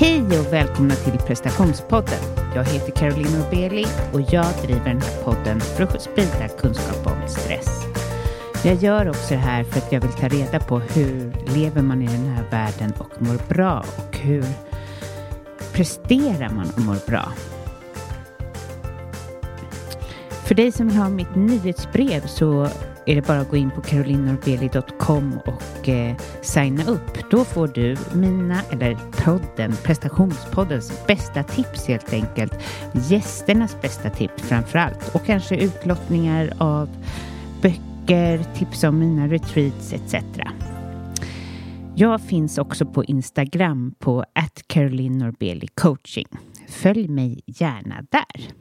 Hej och välkomna till prestationspodden. Jag heter Caroline Obeli och jag driver den här podden för att sprida kunskap om stress. Jag gör också det här för att jag vill ta reda på hur lever man i den här världen och mår bra och hur presterar man och mår bra. För dig som vill ha mitt nyhetsbrev så är det bara att gå in på carolinorbeli.com och eh, signa upp. Då får du mina, eller podden, prestationspoddens bästa tips helt enkelt. Gästernas bästa tips framför allt och kanske utlottningar av böcker, tips om mina retreats etc. Jag finns också på Instagram på coaching. Följ mig gärna där.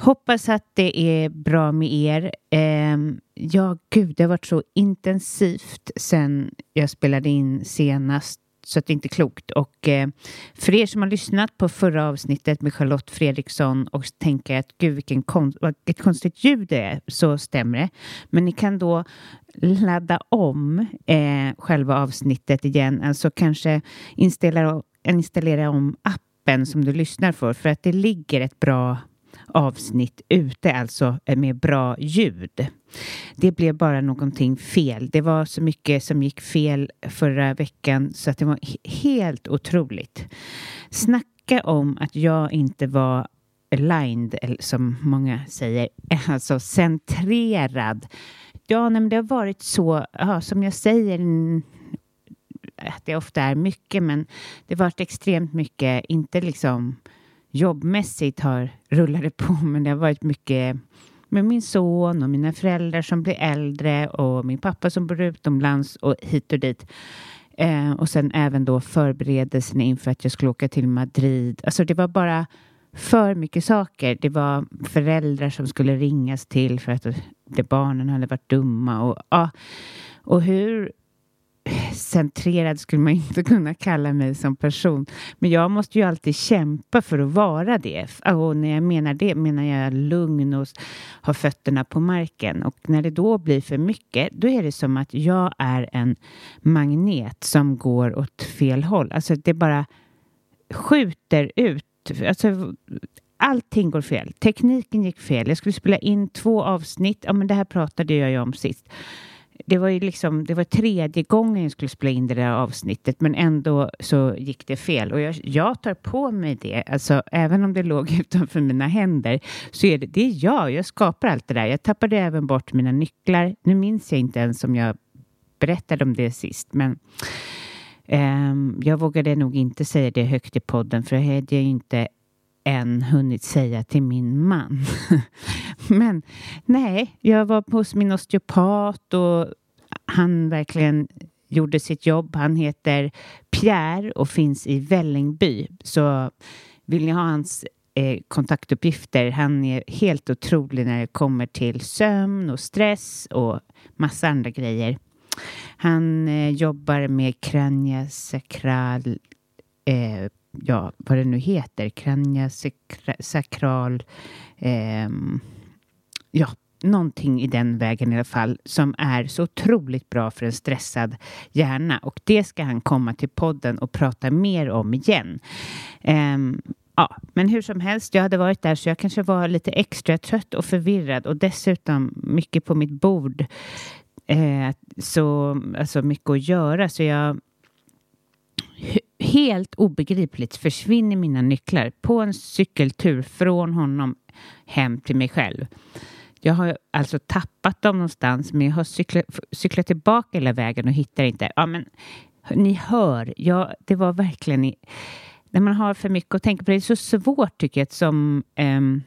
Hoppas att det är bra med er. Eh, ja, gud, det har varit så intensivt sen jag spelade in senast så att det inte är klokt. Och eh, för er som har lyssnat på förra avsnittet med Charlotte Fredriksson och tänker att gud vilken kon vilket konstigt ljud det är så stämmer det. Men ni kan då ladda om eh, själva avsnittet igen, alltså kanske installera, installera om appen som du lyssnar för för att det ligger ett bra avsnitt ute, alltså eh, med bra ljud. Det blev bara någonting fel. Det var så mycket som gick fel förra veckan så att det var helt otroligt. Snacka om att jag inte var aligned, som många säger, alltså centrerad. Ja, men det har varit så, ja, som jag säger, att det ofta är mycket, men det har varit extremt mycket, inte liksom jobbmässigt har rullat det på, men det har varit mycket med min son och mina föräldrar som blir äldre och min pappa som bor utomlands och hit och dit. Eh, och sen även då förberedelserna inför att jag skulle åka till Madrid. Alltså det var bara för mycket saker. Det var föräldrar som skulle ringas till för att det, barnen hade varit dumma och, ja, och hur centrerad skulle man inte kunna kalla mig som person. Men jag måste ju alltid kämpa för att vara det. Och när jag menar det menar jag lugn och ha fötterna på marken. Och när det då blir för mycket, då är det som att jag är en magnet som går åt fel håll. Alltså det bara skjuter ut. Alltså, allting går fel. Tekniken gick fel. Jag skulle spela in två avsnitt. Ja, men det här pratade jag ju om sist det var ju liksom, det var tredje gången jag skulle spela in det där avsnittet men ändå så gick det fel och jag, jag tar på mig det, alltså även om det låg utanför mina händer så är det, det är jag, jag skapar allt det där. Jag tappade även bort mina nycklar. Nu minns jag inte ens om jag berättade om det sist men um, jag vågade nog inte säga det högt i podden för det hade jag inte än hunnit säga till min man. Men nej, jag var hos min osteopat och han verkligen gjorde sitt jobb. Han heter Pierre och finns i Vällingby. Så vill ni ha hans eh, kontaktuppgifter, han är helt otrolig när det kommer till sömn och stress och massa andra grejer. Han eh, jobbar med kraniosakral, eh, ja, vad det nu heter, kraniosakral, eh, ja, någonting i den vägen i alla fall som är så otroligt bra för en stressad hjärna och det ska han komma till podden och prata mer om igen. Um, ja, men hur som helst, jag hade varit där så jag kanske var lite extra trött och förvirrad och dessutom mycket på mitt bord. Eh, så alltså mycket att göra så jag helt obegripligt försvinner mina nycklar på en cykeltur från honom hem till mig själv. Jag har alltså tappat dem någonstans men jag har cyklat, cyklat tillbaka hela vägen och hittar inte. Ja, men ni hör, ja, det var verkligen i, när man har för mycket att tänka på. Det är så svårt tycker jag som um,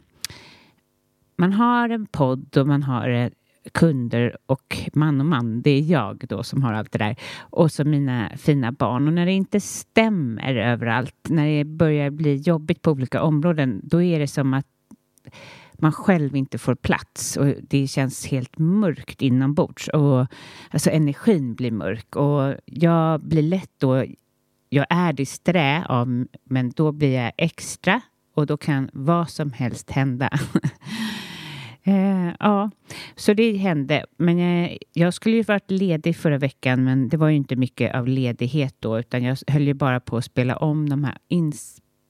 man har en podd och man har eh, kunder och man och man, det är jag då som har allt det där och så mina fina barn och när det inte stämmer överallt, när det börjar bli jobbigt på olika områden, då är det som att man själv inte får plats och det känns helt mörkt inombords och alltså energin blir mörk och jag blir lätt då, jag är disträ av, men då blir jag extra och då kan vad som helst hända. Eh, ja, så det hände. Men jag, jag skulle ju varit ledig förra veckan, men det var ju inte mycket av ledighet då, utan jag höll ju bara på att spela om de här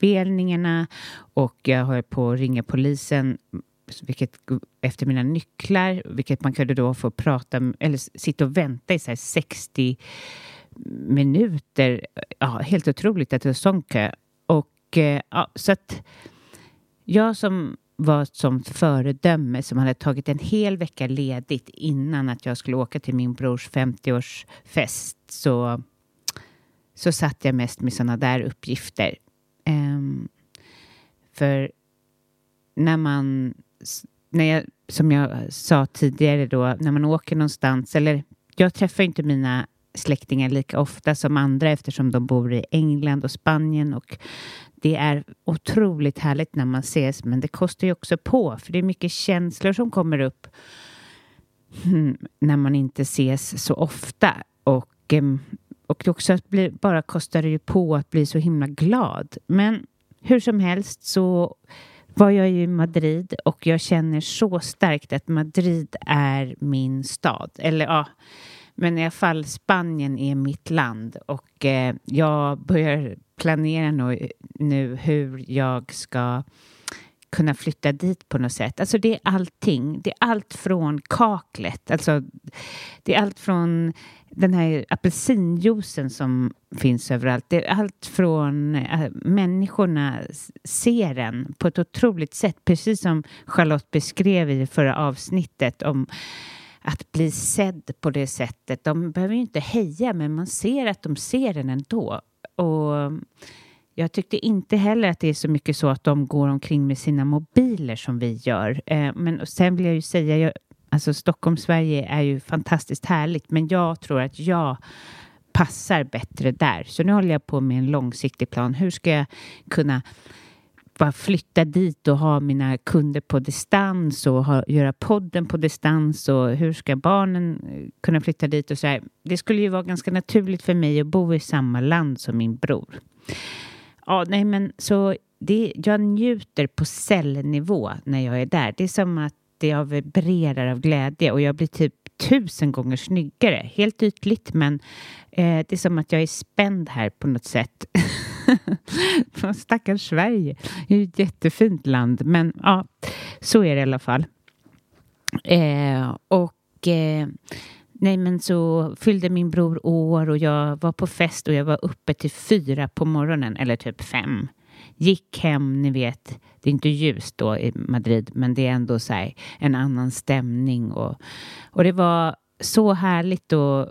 inspelningarna och jag höll på att ringa polisen vilket, efter mina nycklar, vilket man kunde då få prata eller sitta och vänta i så 60 minuter. Ja, helt otroligt att det var sån kö. Och eh, ja, så att jag som var ett sånt föredöme som hade tagit en hel vecka ledigt innan att jag skulle åka till min brors 50-årsfest så, så satt jag mest med sådana där uppgifter. För när man, när jag, som jag sa tidigare då, när man åker någonstans, eller jag träffar inte mina släktingar lika ofta som andra eftersom de bor i England och Spanien och det är otroligt härligt när man ses men det kostar ju också på för det är mycket känslor som kommer upp hmm, när man inte ses så ofta och, ehm, och också att bli, bara kostar det ju på att bli så himla glad. Men hur som helst så var jag i Madrid och jag känner så starkt att Madrid är min stad. Eller ja, men i alla fall Spanien är mitt land och eh, jag börjar planera nu, nu hur jag ska kunna flytta dit på något sätt. Alltså det är allting. Det är allt från kaklet, alltså det är allt från den här apelsinjuicen som finns överallt. Det är allt från äh, människorna ser den på ett otroligt sätt, precis som Charlotte beskrev i förra avsnittet om att bli sedd på det sättet. De behöver ju inte heja, men man ser att de ser den ändå. Och jag tyckte inte heller att det är så mycket så att de går omkring med sina mobiler som vi gör. Eh, men sen vill jag ju säga, jag, alltså Stockholm, Sverige är ju fantastiskt härligt, men jag tror att jag passar bättre där. Så nu håller jag på med en långsiktig plan. Hur ska jag kunna bara flytta dit och ha mina kunder på distans och ha, göra podden på distans och hur ska barnen eh, kunna flytta dit och så här. Det skulle ju vara ganska naturligt för mig att bo i samma land som min bror. Ja, nej men så det, jag njuter på cellnivå när jag är där. Det är som att jag vibrerar av glädje och jag blir typ tusen gånger snyggare. Helt ytligt, men eh, det är som att jag är spänd här på något sätt. Stackars Sverige. Det är ett jättefint land, men ja, så är det i alla fall. Eh, och eh, nej, men så fyllde min bror år och jag var på fest och jag var uppe till fyra på morgonen, eller typ fem. Gick hem, ni vet, det är inte ljust då i Madrid, men det är ändå så här, en annan stämning och, och det var så härligt och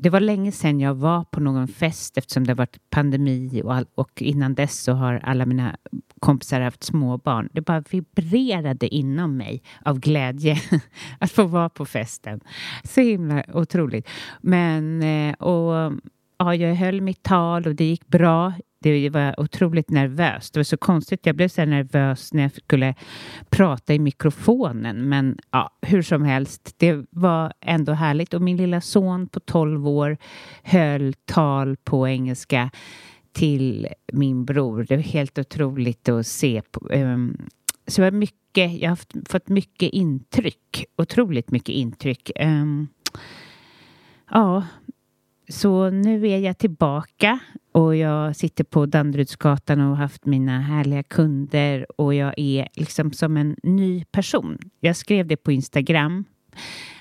det var länge sedan jag var på någon fest eftersom det har varit pandemi och, all, och innan dess så har alla mina kompisar haft småbarn. Det bara vibrerade inom mig av glädje att få vara på festen. Så himla otroligt. Men, eh, och ja, jag höll mitt tal och det gick bra det var otroligt nervöst. Det var så konstigt. Jag blev så nervös när jag skulle prata i mikrofonen. Men ja, hur som helst, det var ändå härligt. Och min lilla son på 12 år höll tal på engelska till min bror. Det var helt otroligt att se. På, ehm, så det var mycket, jag har fått mycket intryck. Otroligt mycket intryck. Ehm, ja, så nu är jag tillbaka och jag sitter på Danderydsgatan och har haft mina härliga kunder och jag är liksom som en ny person. Jag skrev det på Instagram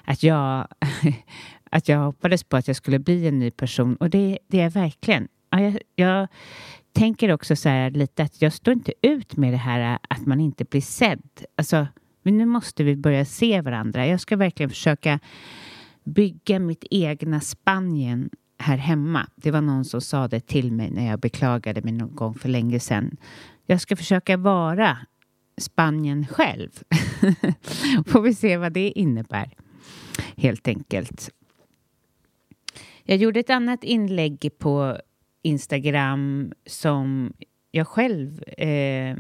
att jag, att jag hoppades på att jag skulle bli en ny person och det, det är jag verkligen. Jag, jag tänker också så här lite att jag står inte ut med det här att man inte blir sedd. Alltså, men nu måste vi börja se varandra. Jag ska verkligen försöka bygga mitt egna Spanien här hemma. Det var någon som sa det till mig när jag beklagade mig någon gång för länge sedan. Jag ska försöka vara Spanien själv. Får vi se vad det innebär, helt enkelt. Jag gjorde ett annat inlägg på Instagram som jag själv eh,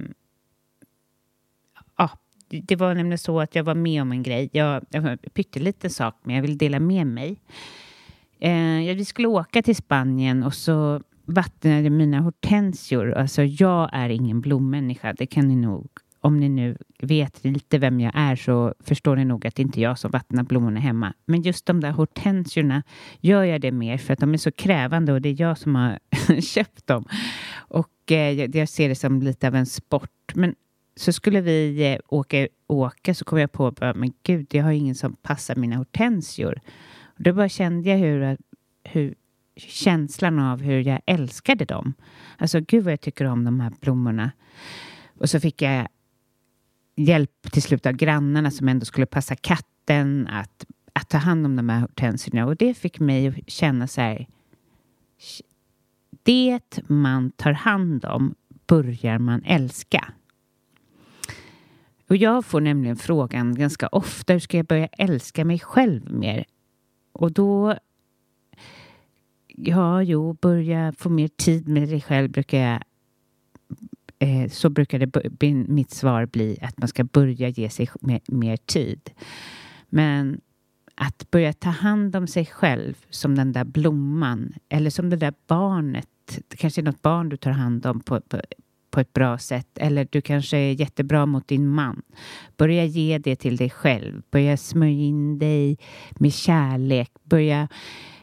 det var nämligen så att jag var med om en grej. Jag, jag pytteliten sak, men jag vill dela med mig. Eh, vi skulle åka till Spanien och så vattnade mina hortensior. Alltså jag är ingen blommänniska, det kan ni nog om ni nu vet lite vem jag är så förstår ni nog att det inte är jag som vattnar blommorna hemma. Men just de där hortensiorna gör jag det mer för att de är så krävande och det är jag som har köpt dem. Och eh, jag ser det som lite av en sport. Men så skulle vi eh, åka, åka så kom jag på att men gud, jag har ingen som passar mina hortensior. Och då bara kände jag hur, eh, hur känslan av hur jag älskade dem. Alltså gud vad jag tycker om de här blommorna. Och så fick jag hjälp till slut av grannarna som ändå skulle passa katten att, att ta hand om de här hortensiorna. Och det fick mig att känna så här. Det man tar hand om börjar man älska. Och jag får nämligen frågan ganska ofta, hur ska jag börja älska mig själv mer? Och då, ja, jo, börja få mer tid med dig själv brukar jag eh, så brukar det, mitt svar bli att man ska börja ge sig mer tid. Men att börja ta hand om sig själv som den där blomman eller som det där barnet. Det kanske är något barn du tar hand om på, på, på ett bra sätt eller du kanske är jättebra mot din man. Börja ge det till dig själv. Börja smörja in dig med kärlek. Börja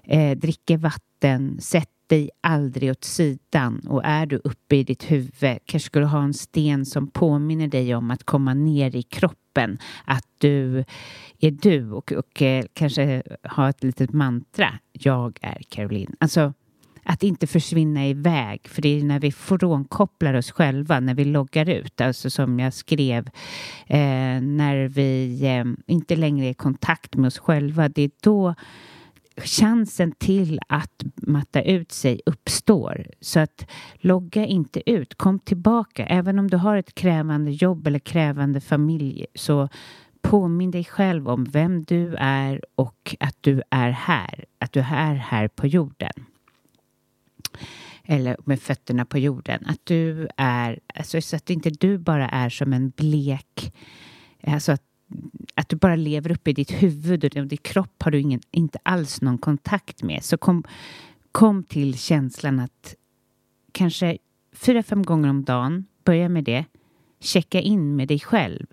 eh, dricka vatten. Sätt dig aldrig åt sidan och är du uppe i ditt huvud kanske ska du ha en sten som påminner dig om att komma ner i kroppen, att du är du och, och eh, kanske ha ett litet mantra. Jag är Caroline. Alltså att inte försvinna iväg, för det är när vi frånkopplar oss själva, när vi loggar ut, alltså som jag skrev, eh, när vi eh, inte längre är i kontakt med oss själva, det är då chansen till att matta ut sig uppstår. Så att logga inte ut, kom tillbaka. Även om du har ett krävande jobb eller krävande familj så påminn dig själv om vem du är och att du är här. Att du är här på jorden. Eller med fötterna på jorden. Att du är, alltså så att inte du bara är som en blek, alltså att att du bara lever uppe i ditt huvud och din kropp har du ingen, inte alls någon kontakt med. Så kom, kom till känslan att kanske fyra, fem gånger om dagen, börja med det. Checka in med dig själv.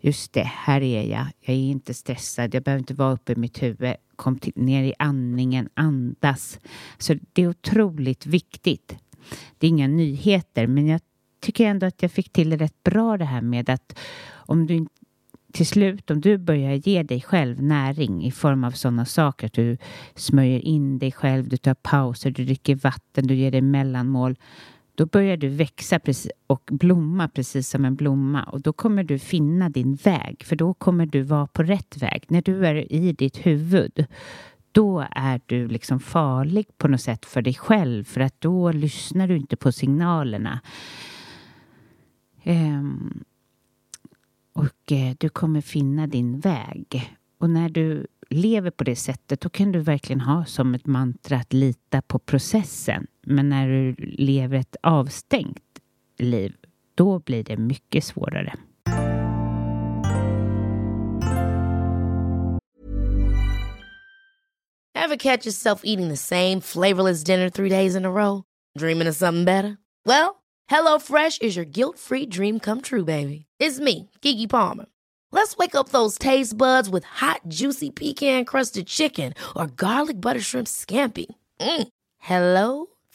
Just det, här är jag. Jag är inte stressad. Jag behöver inte vara uppe i mitt huvud. Kom till, ner i andningen, andas. Så det är otroligt viktigt. Det är inga nyheter, men jag tycker ändå att jag fick till det rätt bra det här med att om du inte till slut, om du börjar ge dig själv näring i form av sådana saker, att du smörjer in dig själv, du tar pauser, du dricker vatten, du ger dig mellanmål, då börjar du växa och blomma precis som en blomma och då kommer du finna din väg, för då kommer du vara på rätt väg. När du är i ditt huvud, då är du liksom farlig på något sätt för dig själv, för att då lyssnar du inte på signalerna. Um, och eh, du kommer finna din väg. Och när du lever på det sättet då kan du verkligen ha som ett mantra att lita på processen. Men när du lever ett avstängt liv då blir det mycket svårare. Have catch yourself eating the same flavorless dinner three days in a row? Dreaming of something better? Well, hello fresh is your guilt free dream come true baby. It's me, Gigi Palmer. Let's wake up those taste buds with hot, juicy pecan crusted chicken or garlic butter shrimp scampi. Mm. Hello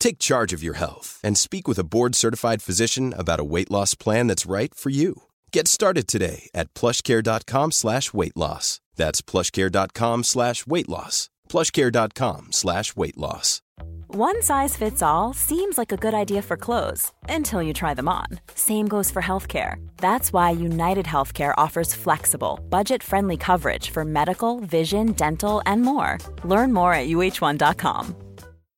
Take charge of your health and speak with a board-certified physician about a weight loss plan that's right for you. Get started today at plushcare.com slash weight loss. That's plushcare.com slash weight loss. plushcare.com slash weight loss. One size fits all seems like a good idea for clothes until you try them on. Same goes for healthcare. That's why United Healthcare offers flexible, budget-friendly coverage for medical, vision, dental, and more. Learn more at uh1.com.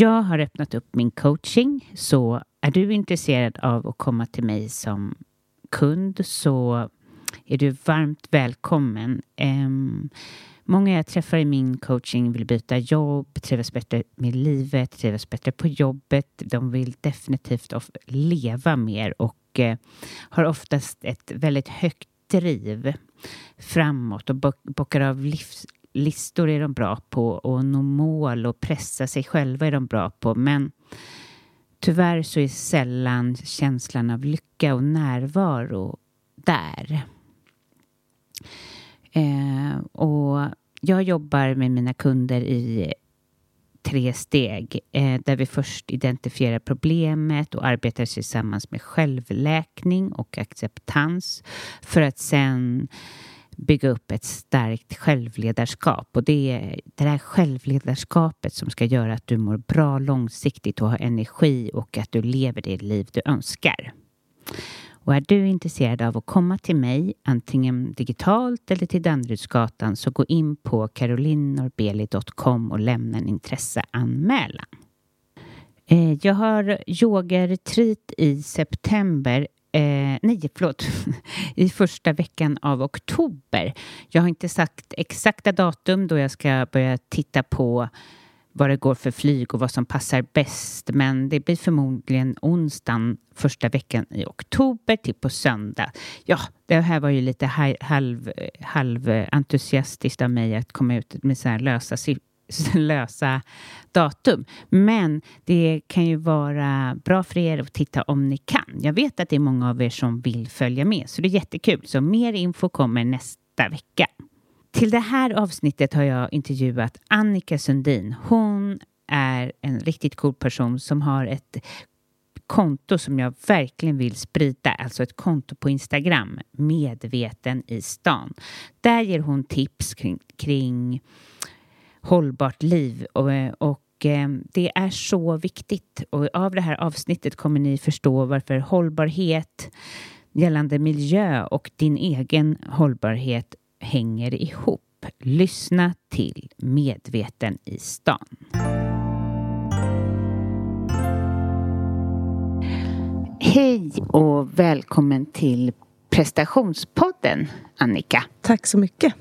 Jag har öppnat upp min coaching, så är du intresserad av att komma till mig som kund så är du varmt välkommen. Um, många jag träffar i min coaching vill byta jobb, trivas bättre med livet, trivas bättre på jobbet. De vill definitivt leva mer och uh, har oftast ett väldigt högt driv framåt och bockar av livs listor är de bra på och nå mål och pressa sig själva är de bra på. Men tyvärr så är sällan känslan av lycka och närvaro där. Eh, och jag jobbar med mina kunder i tre steg eh, där vi först identifierar problemet och arbetar tillsammans med självläkning och acceptans för att sen bygga upp ett starkt självledarskap. Och det är det där självledarskapet som ska göra att du mår bra långsiktigt och har energi och att du lever det liv du önskar. Och är du intresserad av att komma till mig, antingen digitalt eller till Danderydsgatan, så gå in på carolinnorbeli.com och lämna en intresseanmälan. Eh, jag har yogaretreat i september eh, nej, förlåt, i första veckan av oktober. Jag har inte sagt exakta datum då jag ska börja titta på vad det går för flyg och vad som passar bäst. Men det blir förmodligen onsdagen första veckan i oktober till på söndag. Ja, det här var ju lite halv, eh, halv entusiastiskt av mig att komma ut med så här lösa lösa datum. Men det kan ju vara bra för er att titta om ni kan. Jag vet att det är många av er som vill följa med, så det är jättekul. Så mer info kommer nästa vecka. Till det här avsnittet har jag intervjuat Annika Sundin. Hon är en riktigt cool person som har ett konto som jag verkligen vill sprida, alltså ett konto på Instagram, Medveten i stan. Där ger hon tips kring, kring hållbart liv och, och eh, det är så viktigt. Och av det här avsnittet kommer ni förstå varför hållbarhet gällande miljö och din egen hållbarhet hänger ihop. Lyssna till Medveten i stan. Hej och välkommen till prestationspodden Annika. Tack så mycket.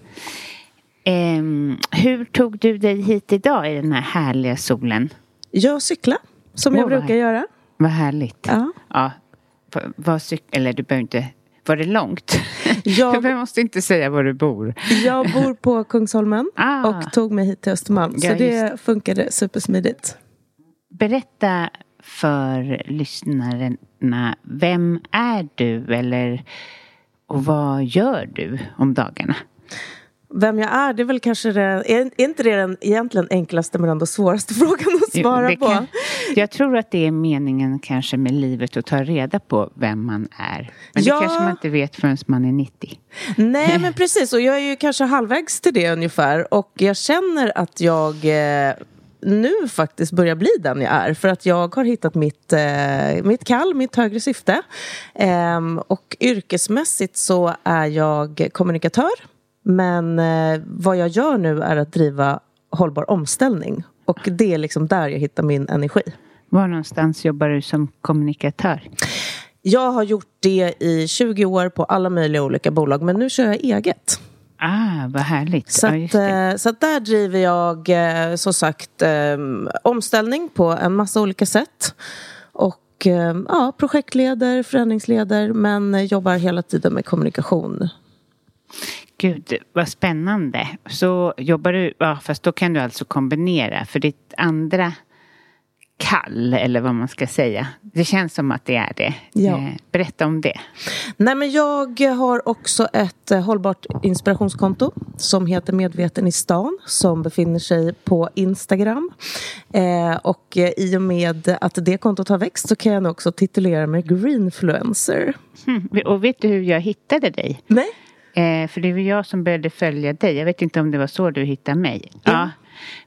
Um, hur tog du dig hit idag i den här härliga solen? Jag cykla som oh, jag brukar göra. Vad härligt. Ja. ja. Var cyk eller du behöver inte var det långt? Jag, jag måste inte säga var du bor. Jag bor på Kungsholmen ah. och tog mig hit till Östermalm. Ja, så det funkade supersmidigt. Berätta för lyssnarna, vem är du eller och vad gör du om dagarna? Vem jag är, det är väl kanske det, är, inte det den egentligen enklaste men ändå svåraste frågan att svara på? Kan, jag tror att det är meningen kanske med livet att ta reda på vem man är. Men ja, det kanske man inte vet förrän man är 90. Nej men precis och jag är ju kanske halvvägs till det ungefär och jag känner att jag eh, nu faktiskt börjar bli den jag är. För att jag har hittat mitt, eh, mitt kall, mitt högre syfte. Eh, och yrkesmässigt så är jag kommunikatör men eh, vad jag gör nu är att driva hållbar omställning. Och det är liksom där jag hittar min energi. Var någonstans jobbar du som kommunikatör? Jag har gjort det i 20 år på alla möjliga olika bolag, men nu kör jag eget. Ah, vad härligt. Så, att, ja, så att där driver jag eh, som sagt eh, omställning på en massa olika sätt. Och eh, ja, projektleder, förändringsleder, men jobbar hela tiden med kommunikation. Gud, vad spännande. Så jobbar du, ja, fast då kan du alltså kombinera. För ditt andra kall eller vad man ska säga. Det känns som att det är det. Ja. Eh, berätta om det. Nej, men jag har också ett eh, hållbart inspirationskonto som heter Medveten i stan som befinner sig på Instagram. Eh, och eh, i och med att det kontot har växt så kan jag också titulera mig greenfluencer. Hmm. Och vet du hur jag hittade dig? Nej? Eh, för det var jag som började följa dig. Jag vet inte om det var så du hittade mig. Ja.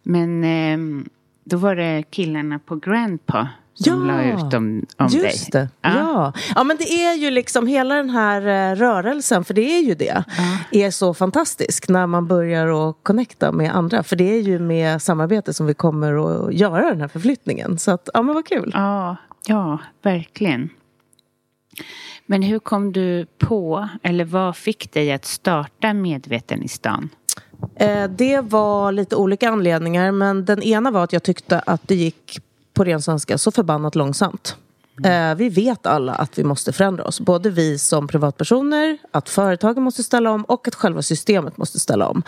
Men ehm, då var det killarna på Grandpa som Ja, la ut om, om dig. Just det. Ja. ja. men det är ju liksom hela den här eh, rörelsen, för det är ju det, är så fantastisk när man börjar att connecta med andra. För det är ju med samarbete som vi kommer att göra den här förflyttningen. Så att, ja men vad kul. Ja, ja, verkligen. Men hur kom du på, eller vad fick dig att starta Medveten i stan? Eh, det var lite olika anledningar, men den ena var att jag tyckte att det gick på ren svenska så förbannat långsamt. Eh, vi vet alla att vi måste förändra oss. Både vi som privatpersoner, att företagen måste ställa om och att själva systemet måste ställa om.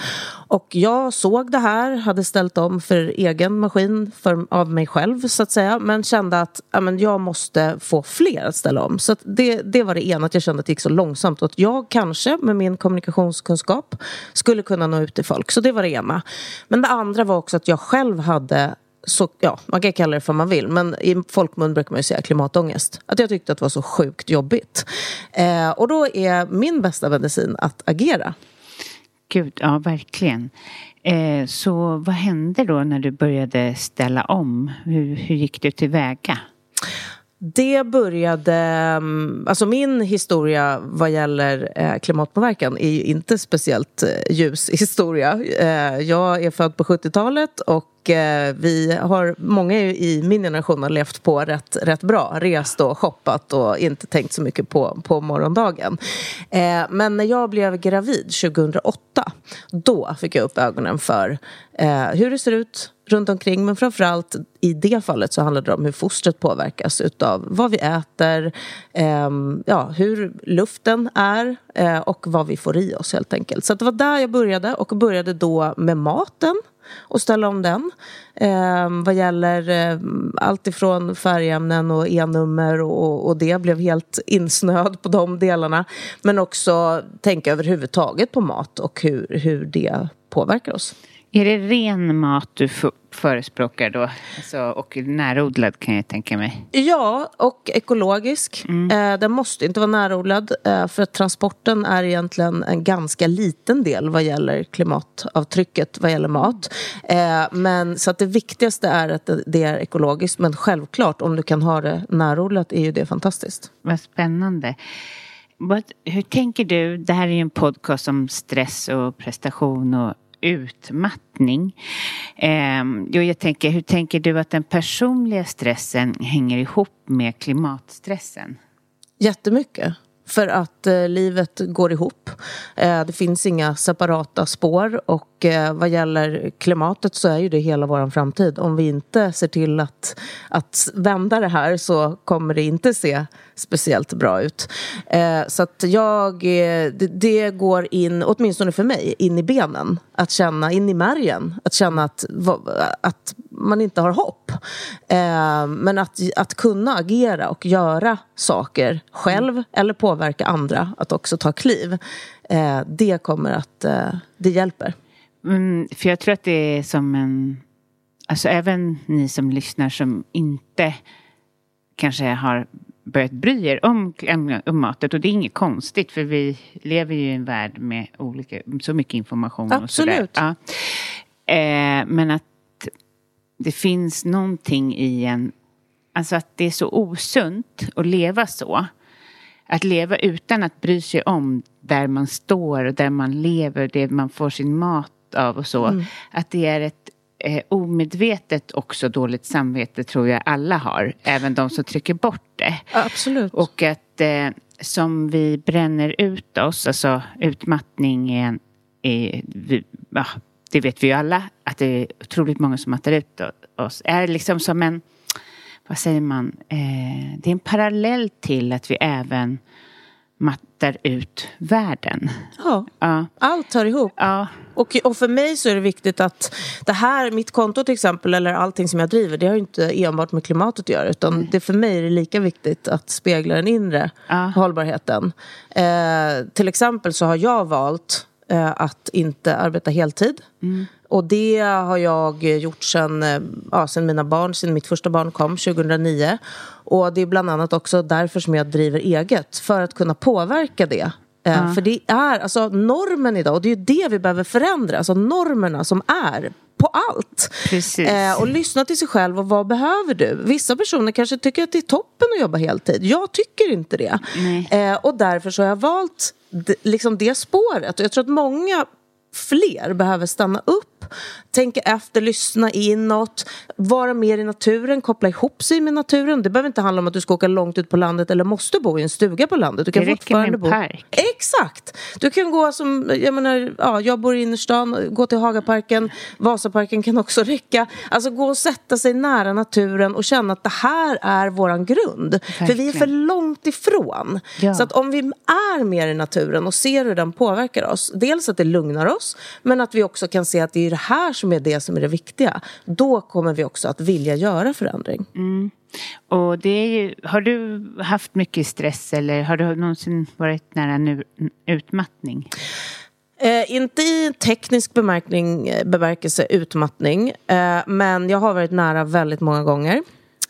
Och jag såg det här, hade ställt om för egen maskin för, av mig själv så att säga. Men kände att amen, jag måste få fler att ställa om. Så att det, det var det ena, att jag kände att det gick så långsamt. Och att jag kanske med min kommunikationskunskap skulle kunna nå ut till folk. Så det var det ena. Men det andra var också att jag själv hade så, ja, man kan kalla det för vad man vill, men i folkmun brukar man ju säga klimatångest. Att jag tyckte att det var så sjukt jobbigt. Eh, och då är min bästa medicin att agera. Gud, ja verkligen. Eh, så vad hände då när du började ställa om? Hur, hur gick du tillväga? Det började, mm, alltså min historia vad gäller eh, klimatpåverkan är ju inte speciellt eh, ljus historia. Eh, jag är född på 70-talet och vi har, många i min generation har levt på rätt, rätt bra. Rest och shoppat och inte tänkt så mycket på, på morgondagen. Men när jag blev gravid 2008, då fick jag upp ögonen för hur det ser ut runt omkring. Men framförallt i det fallet så handlar det om hur fostret påverkas utav vad vi äter, eh, ja, hur luften är eh, och vad vi får i oss helt enkelt. Så det var där jag började och började då med maten och ställa om den. Eh, vad gäller eh, allt ifrån färgämnen och e-nummer och, och det blev helt insnöad på de delarna. Men också tänka överhuvudtaget på mat och hur, hur det påverkar oss. Är det ren mat du förespråkar då? Alltså, och närodlad kan jag tänka mig. Ja, och ekologisk. Mm. Eh, den måste inte vara närodlad eh, för att transporten är egentligen en ganska liten del vad gäller klimatavtrycket vad gäller mat. Eh, men, så att det viktigaste är att det är ekologiskt men självklart om du kan ha det närodlat är ju det fantastiskt. Vad spännande. What, hur tänker du? Det här är ju en podcast om stress och prestation och utmattning. Eh, jag tänker, hur tänker du att den personliga stressen hänger ihop med klimatstressen? Jättemycket. För att eh, livet går ihop. Eh, det finns inga separata spår och eh, vad gäller klimatet så är ju det hela vår framtid. Om vi inte ser till att, att vända det här så kommer det inte se speciellt bra ut. Eh, så att jag, eh, det, det, går in, åtminstone för mig, in i benen. Att känna, in i märgen. Att känna att, att man inte har hopp. Eh, men att, att kunna agera och göra saker själv mm. eller påverka andra att också ta kliv. Eh, det kommer att, eh, det hjälper. Mm, för jag tror att det är som en, alltså även ni som lyssnar som inte kanske har börjat bry er om, om matet. Och det är inget konstigt för vi lever ju i en värld med olika, så mycket information. Absolut. Och sådär. Ja. Eh, men att det finns någonting i en... Alltså att det är så osunt att leva så. Att leva utan att bry sig om där man står och där man lever, det man får sin mat av och så. Mm. Att det är ett eh, omedvetet också dåligt samvete tror jag alla har. Även de som trycker bort det. Absolut. Och att eh, som vi bränner ut oss, alltså utmattning är, är ja, det vet vi ju alla, att det är otroligt många som mattar ut oss. Är liksom som en, vad säger man, eh, det är en parallell till att vi även mattar ut världen. Ja, Ja. allt hör ihop. Ja. Och, och för mig så är det viktigt att det här, mitt konto till exempel, eller allting som jag driver, det har ju inte enbart med klimatet att göra. Utan det för mig är det lika viktigt att spegla den inre Ja. hållbarheten. Eh, till exempel så har jag valt eh, att inte arbeta heltid. Och det har jag gjort sen, eh, ja, sen mina barn, sen mitt första barn kom 2009. Och det är bland annat också därför som jag driver eget, för att kunna påverka det. Eh, För det är alltså normen idag, och det är det vi behöver förändra, alltså normerna som är på allt. Eh, och lyssna till sig själv och vad behöver du? Vissa personer kanske tycker att det är toppen att jobba heltid. Jag tycker inte det. Eh, och därför så har jag valt liksom det spåret. Och jag tror att många fler behöver stanna upp, tänka efter, lyssna inåt, vara mer i naturen, koppla ihop sig med naturen. Det behöver inte handla om att du ska åka långt ut på landet eller måste bo i en stuga på landet. Du kan Det räcker med en bo... park. Exakt! Du kan gå som, jag menar, ja, jag bor i innerstan, gå till Hagaparken, Vasaparken kan också räcka. Alltså gå och sätta sig nära naturen och känna att det här är våran grund. För vi är för Verkligen. långt ifrån. Ja. Så att om vi är mer i naturen och ser hur den påverkar oss, dels att det lugnar oss, men att vi också kan se att det är det här som är det som är det viktiga. Då kommer vi också att vilja göra förändring. Och det är ju, har du haft mycket stress eller har du någonsin varit nära nu, utmattning? Eh, inte i teknisk eh, bemärkelse utmattning, eh, men jag har varit nära väldigt många gånger.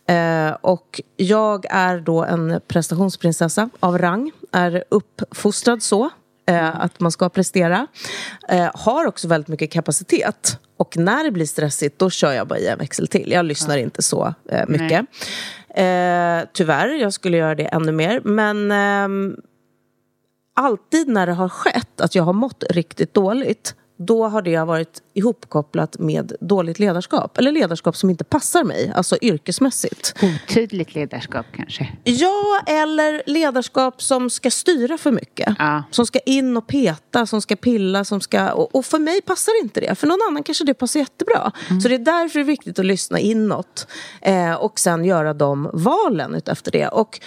Eh, och jag är då en prestationsprinsessa av rang, är uppfostrad så. Eh, att man ska prestera. Eh, har också väldigt mycket kapacitet. Och när det blir stressigt, då kör jag bara i en växel till. Jag lyssnar inte så eh, mycket. Eh, tyvärr, jag skulle göra det ännu mer. Men ehm, alltid när det har skett att jag har mått riktigt dåligt då har det varit ihopkopplat med dåligt ledarskap. Eller ledarskap som inte passar mig, alltså yrkesmässigt. Otydligt ledarskap kanske? Ja, eller ledarskap som ska styra för mycket. Ja. Som ska in och peta, som ska pilla, som ska... Och, och för mig passar inte det. För någon annan kanske det passar jättebra. Så det är därför det är viktigt att lyssna inåt. Eh, och sen göra de valen utefter det. Och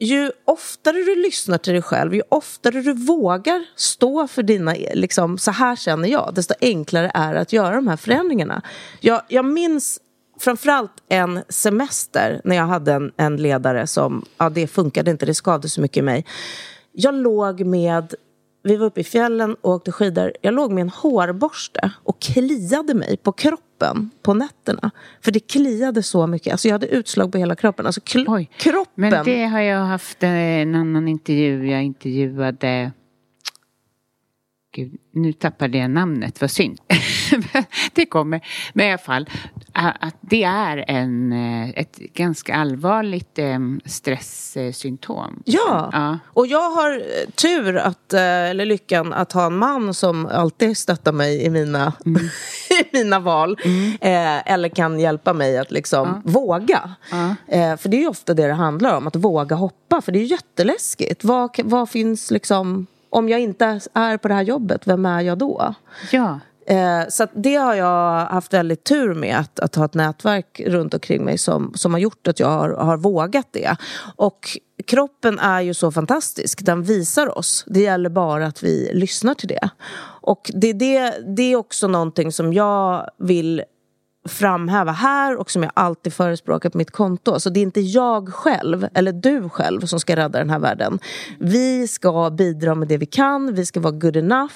ju oftare du lyssnar till dig själv, ju oftare du vågar stå för dina, liksom, så här känner jag, desto enklare är det att göra de här förändringarna. Jag, jag minns framförallt en semester när jag hade en, en ledare som, ja det funkade inte, det skadade så mycket i mig. Jag låg med vi var uppe i fjällen och åkte skidor. Jag låg med en hårborste och kliade mig på kroppen på nätterna. För det kliade så mycket. Alltså jag hade utslag på hela kroppen. Alltså Oj. kroppen. Men det har jag haft eh, en annan intervju. Jag intervjuade... Gud, nu tappade jag namnet, vad synd. det kommer. Men i alla fall, att det är en, eh, ett ganska allvarligt eh, stresssymptom. Ja. ja. och jag har eh, tur, att, eh, eller lyckan, att ha en man som alltid stöttar mig i mina, Mm. i mina val. Eh, eller kan hjälpa mig att liksom våga. Eh, för det är ju ofta det det handlar om, att våga hoppa. För det är ju jätteläskigt. Vad, vad finns liksom... Om jag inte är på det här jobbet, vem är jag då? ja. Eh, så det har jag haft väldigt tur med, att, att ha ett nätverk runt omkring mig som, som har gjort att jag har, har vågat det. Och kroppen är ju så fantastisk, den visar oss. Det gäller bara att vi lyssnar till det. Och det, det, det är också någonting som jag vill framhäva här och som jag alltid förespråkar på mitt konto. Så det är inte jag själv, eller du själv, som ska rädda den här världen. Vi ska bidra med det vi kan, vi ska vara good enough.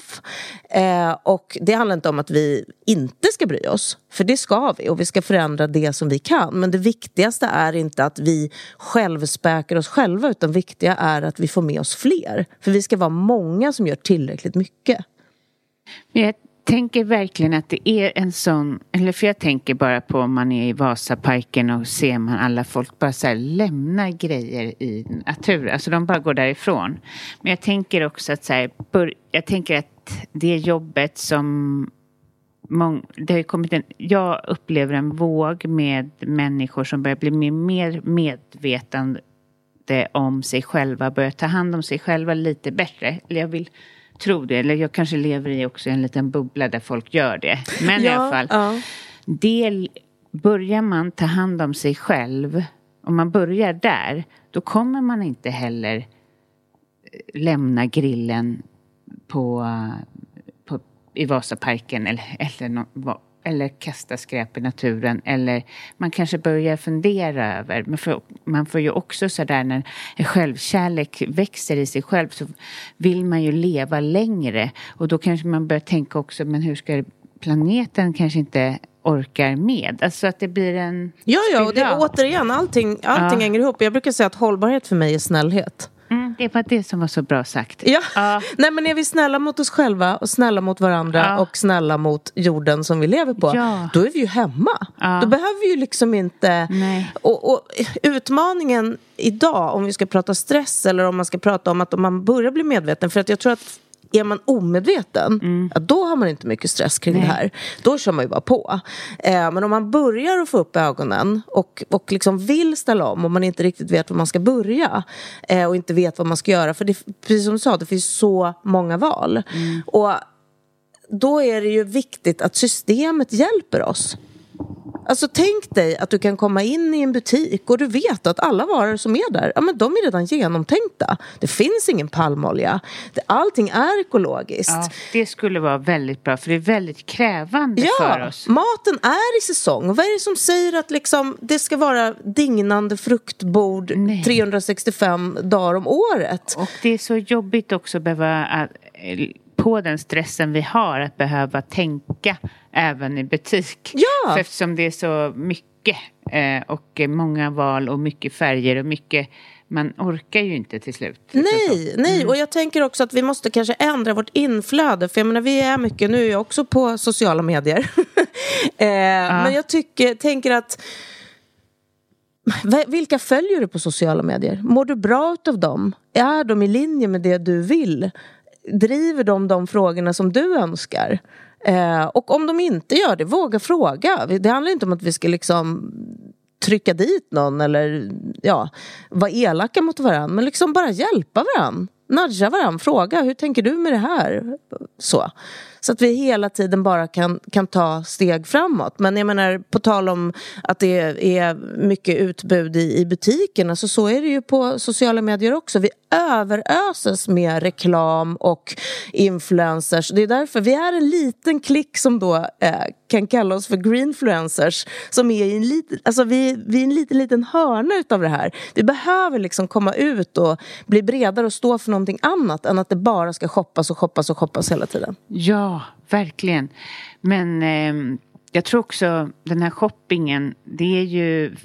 Eh, och det handlar inte om att vi inte ska bry oss, för det ska vi. Och vi ska förändra det som vi kan. Men det viktigaste är inte att vi självspäkar oss själva, utan viktiga är att vi får med oss fler. För vi ska vara många som gör tillräckligt mycket. Jag tänker verkligen att det är en sån, eller för jag tänker bara på om man är i Vasaparken och ser man alla folk bara så här lämna grejer i naturen, alltså de bara går därifrån. Men jag tänker också att så här, bör, jag tänker att det jobbet som Mång, det har ju kommit en, jag upplever en våg med människor som börjar bli mer, medvetande om sig själva, börjar ta hand om sig själva lite bättre. Eller jag vill tro det, eller jag kanske lever i också en liten bubbla där folk gör det. Men i alla fall, ja. del, börjar man ta hand om sig själv, om man börjar där, då kommer man inte heller lämna grillen på, på, i Vasaparken eller, eller, nå- eller kasta skräp i naturen. Eller man kanske börjar fundera över, man får, man får ju också sådär när självkärlek växer i sig själv så vill man ju leva längre. Och då kanske man börjar tänka också, men hur ska planeten kanske inte orkar med? Alltså att det blir en Ja, ja, och det, återigen, allting, allting Ja. hänger ihop. Jag brukar säga att hållbarhet för mig är snällhet. Mm, det var det som var så bra sagt. Ja. Ja. Nej, men är vi snälla mot oss själva och snälla mot varandra Ja. och snälla mot jorden som vi lever på, Ja. då är vi ju hemma. Ja. Då behöver vi ju liksom inte... Nej. Och, och utmaningen idag, om vi ska prata stress eller om man ska prata om att om man börjar bli medveten, för att jag tror att är man omedveten, ja, då har man inte mycket stress kring Mm. Nej. det här. Då kör man ju bara på. Eh, men om man börjar att få upp ögonen och, och liksom vill ställa om och man inte riktigt vet var man ska börja eh, och inte vet vad man ska göra. För det, precis som du sa, det finns så många val. Och då är det ju viktigt att systemet hjälper oss. Alltså tänk dig att du kan komma in i en butik och du vet att alla varor som är där, ja men de är redan genomtänkta. Det finns ingen palmolja. Allting är ekologiskt. Ja, det skulle vara väldigt bra för det är väldigt krävande för Ja, oss. maten är i säsong. Vad är det som säger att liksom, det ska vara dignande fruktbord Nej. 365 dagar om året? Och det är så jobbigt också att behöva, eh, på den stressen vi har, att behöva tänka även i butik. Ja. För eftersom det är så mycket eh, och många val och mycket färger och mycket, man orkar ju inte till slut. Nej, nej. Mm. och jag tänker också att vi måste kanske ändra vårt inflöde. För jag menar, vi är mycket, nu är jag också på sociala medier. eh, Men jag tycker, tänker att Vilka följer du på sociala medier? Mår du bra av dem? Är de i linje med det du vill? Driver de de frågorna som du önskar? Eh, och om de inte gör det, våga fråga. Det handlar inte om att vi ska liksom trycka dit någon eller ja, vara elaka mot varandra. Men liksom bara hjälpa varandra. Nudga varandra, fråga hur tänker du med det här? Så. Så att vi hela tiden bara kan, kan ta steg framåt. Men jag menar, på tal om att det är mycket utbud i, i butikerna så så är det ju på sociala medier också. Vi överöses med reklam och influencers. Det är därför vi är en liten klick som då eh, kan kalla oss för greenfluencers. Som är i en liten, alltså vi, vi är en liten, liten hörna utav det här. Vi behöver liksom komma ut och bli bredare och stå för någonting annat än att det bara ska shoppas och shoppas och shoppas hela tiden. Ja, verkligen. Men eh, jag tror också den här shoppingen, det, är ju,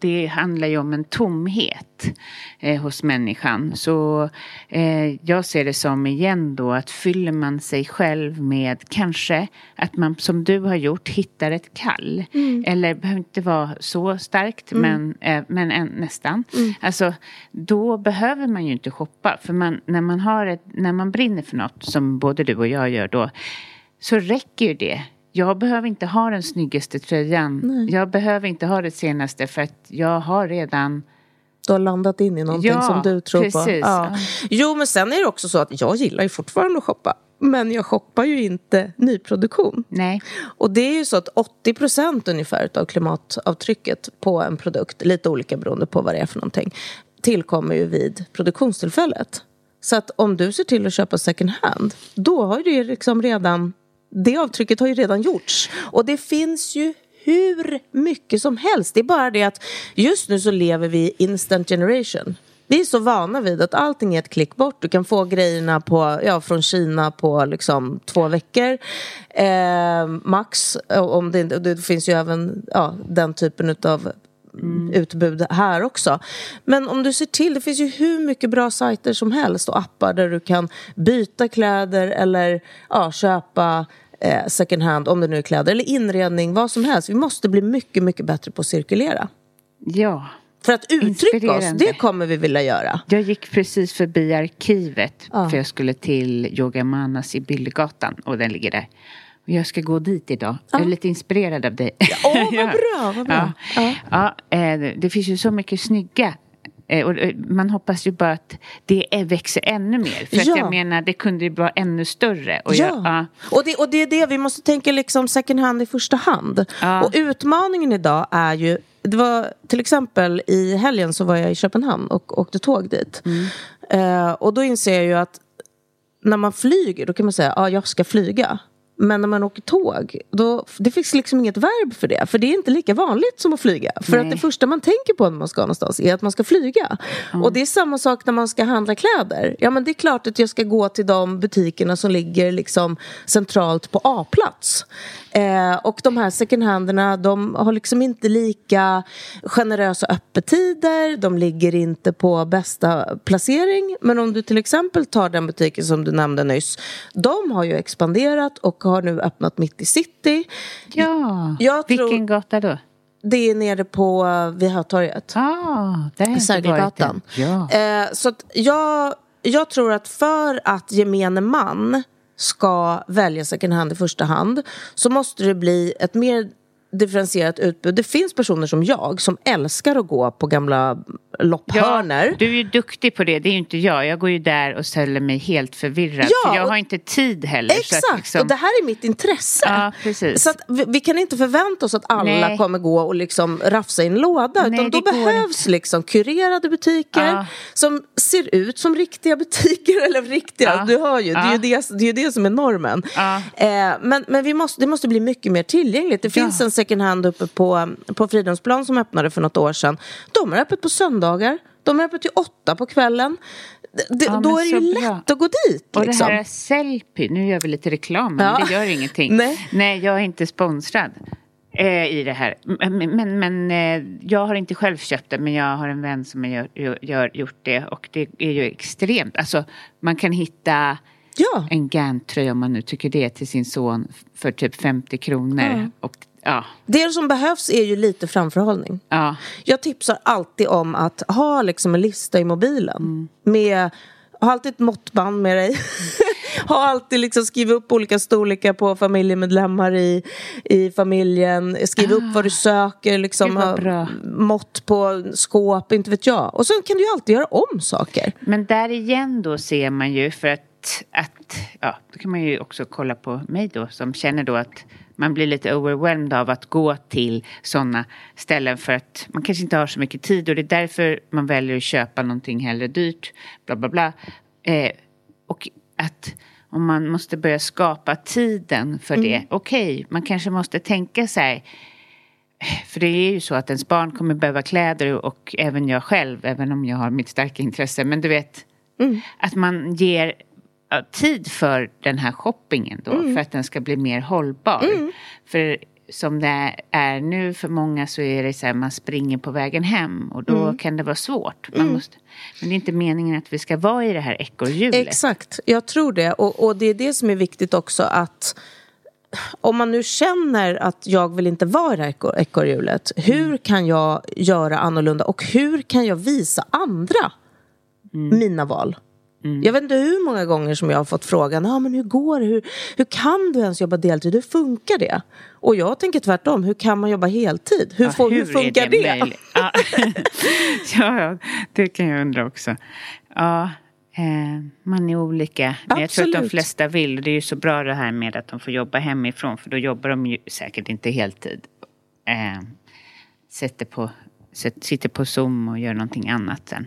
det handlar ju om en tomhet eh, hos människan. Så eh, jag ser det som igen då att fyller man sig själv med kanske att man som du har gjort hittar ett kall. Eller det behöver inte vara så starkt men, eh, men en, nästan. Alltså då behöver man ju inte shoppa. För man, när, man har ett, när man brinner för något som både du och jag gör då så räcker ju det. Jag behöver inte ha den snyggaste tröjan. Jag behöver inte ha det senaste för att jag har redan... Du har landat in i någonting Ja, som du tror på. precis. Ja. Jo, men sen är det också så att jag gillar ju fortfarande att shoppa. Men jag shoppar ju inte nyproduktion. Nej. Och det är ju så att 80 procent ungefär av klimatavtrycket på en produkt, lite olika beroende på vad det är för någonting, tillkommer ju vid produktionstillfället. Så att om du ser till att köpa second hand, då har ju det liksom redan, det avtrycket har ju redan gjorts. Och det finns ju hur mycket som helst. Det är bara det att just nu så lever vi i instant generation. Vi är så vana vid att allting är ett klick bort. Du kan få grejerna på, ja, från Kina på liksom två veckor. Eh, max. Om det, det finns ju även ja, den typen av utbud här också. Men om du ser till, det finns ju hur mycket bra sajter som helst och appar där du kan byta kläder eller ja, köpa eh, second hand, om det nu är kläder, eller inredning, vad som helst. Vi måste bli mycket, mycket bättre på att cirkulera. Ja. För att uttrycka oss, det kommer vi vilja göra. Jag gick precis förbi arkivet Ja. för jag skulle till Yoga Manas i Billgatan och den ligger där. Och jag ska gå dit idag. Jag är lite inspirerad av dig. Åh, vad bra, vad bra. Ja. Ja. eh, det- finns ju så mycket snygga och, eh, man hoppas ju bara att det är, växer ännu mer. För Ja. att jag menar, det kunde ju vara ännu större. Och Ja, jag, ja. Och, det, och det är det vi måste tänka liksom second hand i första hand. Ja. Och utmaningen idag är ju det var till exempel i helgen så var jag i Köpenhamn och åkte tåg dit. Eh, och då inser jag ju att när man flyger då kan man säga ja jag ska flyga. Men när man åker tåg, då, det finns liksom inget verb för det. För det är inte lika vanligt som att flyga. För Nej. att det första man tänker på när man ska någonstans är att man ska flyga. Och det är samma sak när man ska handla kläder. Ja men det är klart att jag ska gå till de butikerna som ligger liksom centralt på A-plats. Eh, och de här second handerna, de har liksom inte lika generösa öppettider. De ligger inte på bästa placering. Men om du till exempel tar den butiken som du nämnde nyss. De har ju expanderat och har nu öppnat mitt i city. ja. Jag tror- vilken gata då? Det är nere på uh, Vihatorget. Ah, där Sergelgatan. Ja. Eh, så att jag, jag tror att för att gemene man ska välja second hand i första hand så måste det bli ett mer differentierat utbud. Det finns personer som jag som älskar att gå på gamla lopphörnor. du är ju duktig på det, det är ju inte jag. Jag går ju där och ställer mig helt förvirrad. Ja, för jag har inte tid heller. Exakt, liksom- och det här är mitt intresse. Ja, precis. Så vi, vi kan inte förvänta oss att alla Nej. kommer gå och liksom rafsa i en låda. Nej, utan då behövs liksom kurerade butiker Ja. som ser ut som riktiga butiker. Eller riktiga, Ja. du hör ju. Det är ju Ja. det, det, är ju det som är normen. Ja. Eh, men men vi måste, det måste bli mycket mer tillgängligt. Det finns en second hand uppe på, på Fridhemsplan som öppnade för något år sedan. De har öppet på söndagar. De har öppet till åtta på kvällen. Det, Ja, då är det ju bra. lätt att gå dit. Och liksom. det här Sellpy, nu gör vi lite reklam, men Ja. det gör ingenting. Nej. jag är inte sponsrad eh, i det här. Men, men, men eh, jag har inte själv köpt det, men jag har en vän som har gör, gör, gjort det. Och det är ju extremt. Alltså, man kan hitta Ja. en Gant-tröja om man nu tycker det till sin son för typ 50 kronor. Och, ja, Det som behövs är ju lite framförhållning. ja. Jag tipsar alltid om att ha liksom en lista i mobilen. Mm. Med, ha alltid ett måttband med dig. ha alltid liksom skriv upp olika storlekar på familjemedlemmar i, i familjen. Skriv upp vad du söker. Liksom, ha mått på skåp, inte vet jag. Och sen kan du ju alltid göra om saker. Men där igen då ser man ju för att, att ja, då kan man ju också kolla på mig då som känner då att man blir lite overwhelmed av att gå till sådana ställen för att man kanske inte har så mycket tid och det är därför man väljer att köpa någonting hellre dyrt, bla bla bla. Eh, och att om man måste börja skapa tiden för det, okej, man kanske måste tänka sig för det är ju så att ens barn kommer behöva kläder och även jag själv, även om jag har mitt starka intresse. Men du vet, att man ger tid för den här shoppingen då, för att den ska bli mer hållbar. För som det är nu för många så är det så här, man springer på vägen hem och då kan det vara svårt. Man måste, men det är inte meningen att vi ska vara i det här ekorrhjulet. Exakt, jag tror det. Och, och det är det som är viktigt också att om man nu känner att jag vill inte vara i det här ekor- ekorrhjulet, hur kan jag göra annorlunda och hur kan jag visa andra mina val? Jag vet inte hur många gånger som jag har fått frågan, ah, men hur går det? Hur, hur kan du ens jobba deltid? Hur funkar det? Och jag tänker tvärtom, hur kan man jobba heltid? Hur, får, hur, är funkar det? möjligt? Ja. ja, ja, det kan jag undra också. Ja, eh, man är olika. Men jag tror att de Absolut. flesta vill. Det är ju så bra det här med att de får jobba hemifrån. För då jobbar de ju säkert inte heltid. Eh, sätter på, sitter på Zoom och gör någonting annat sen.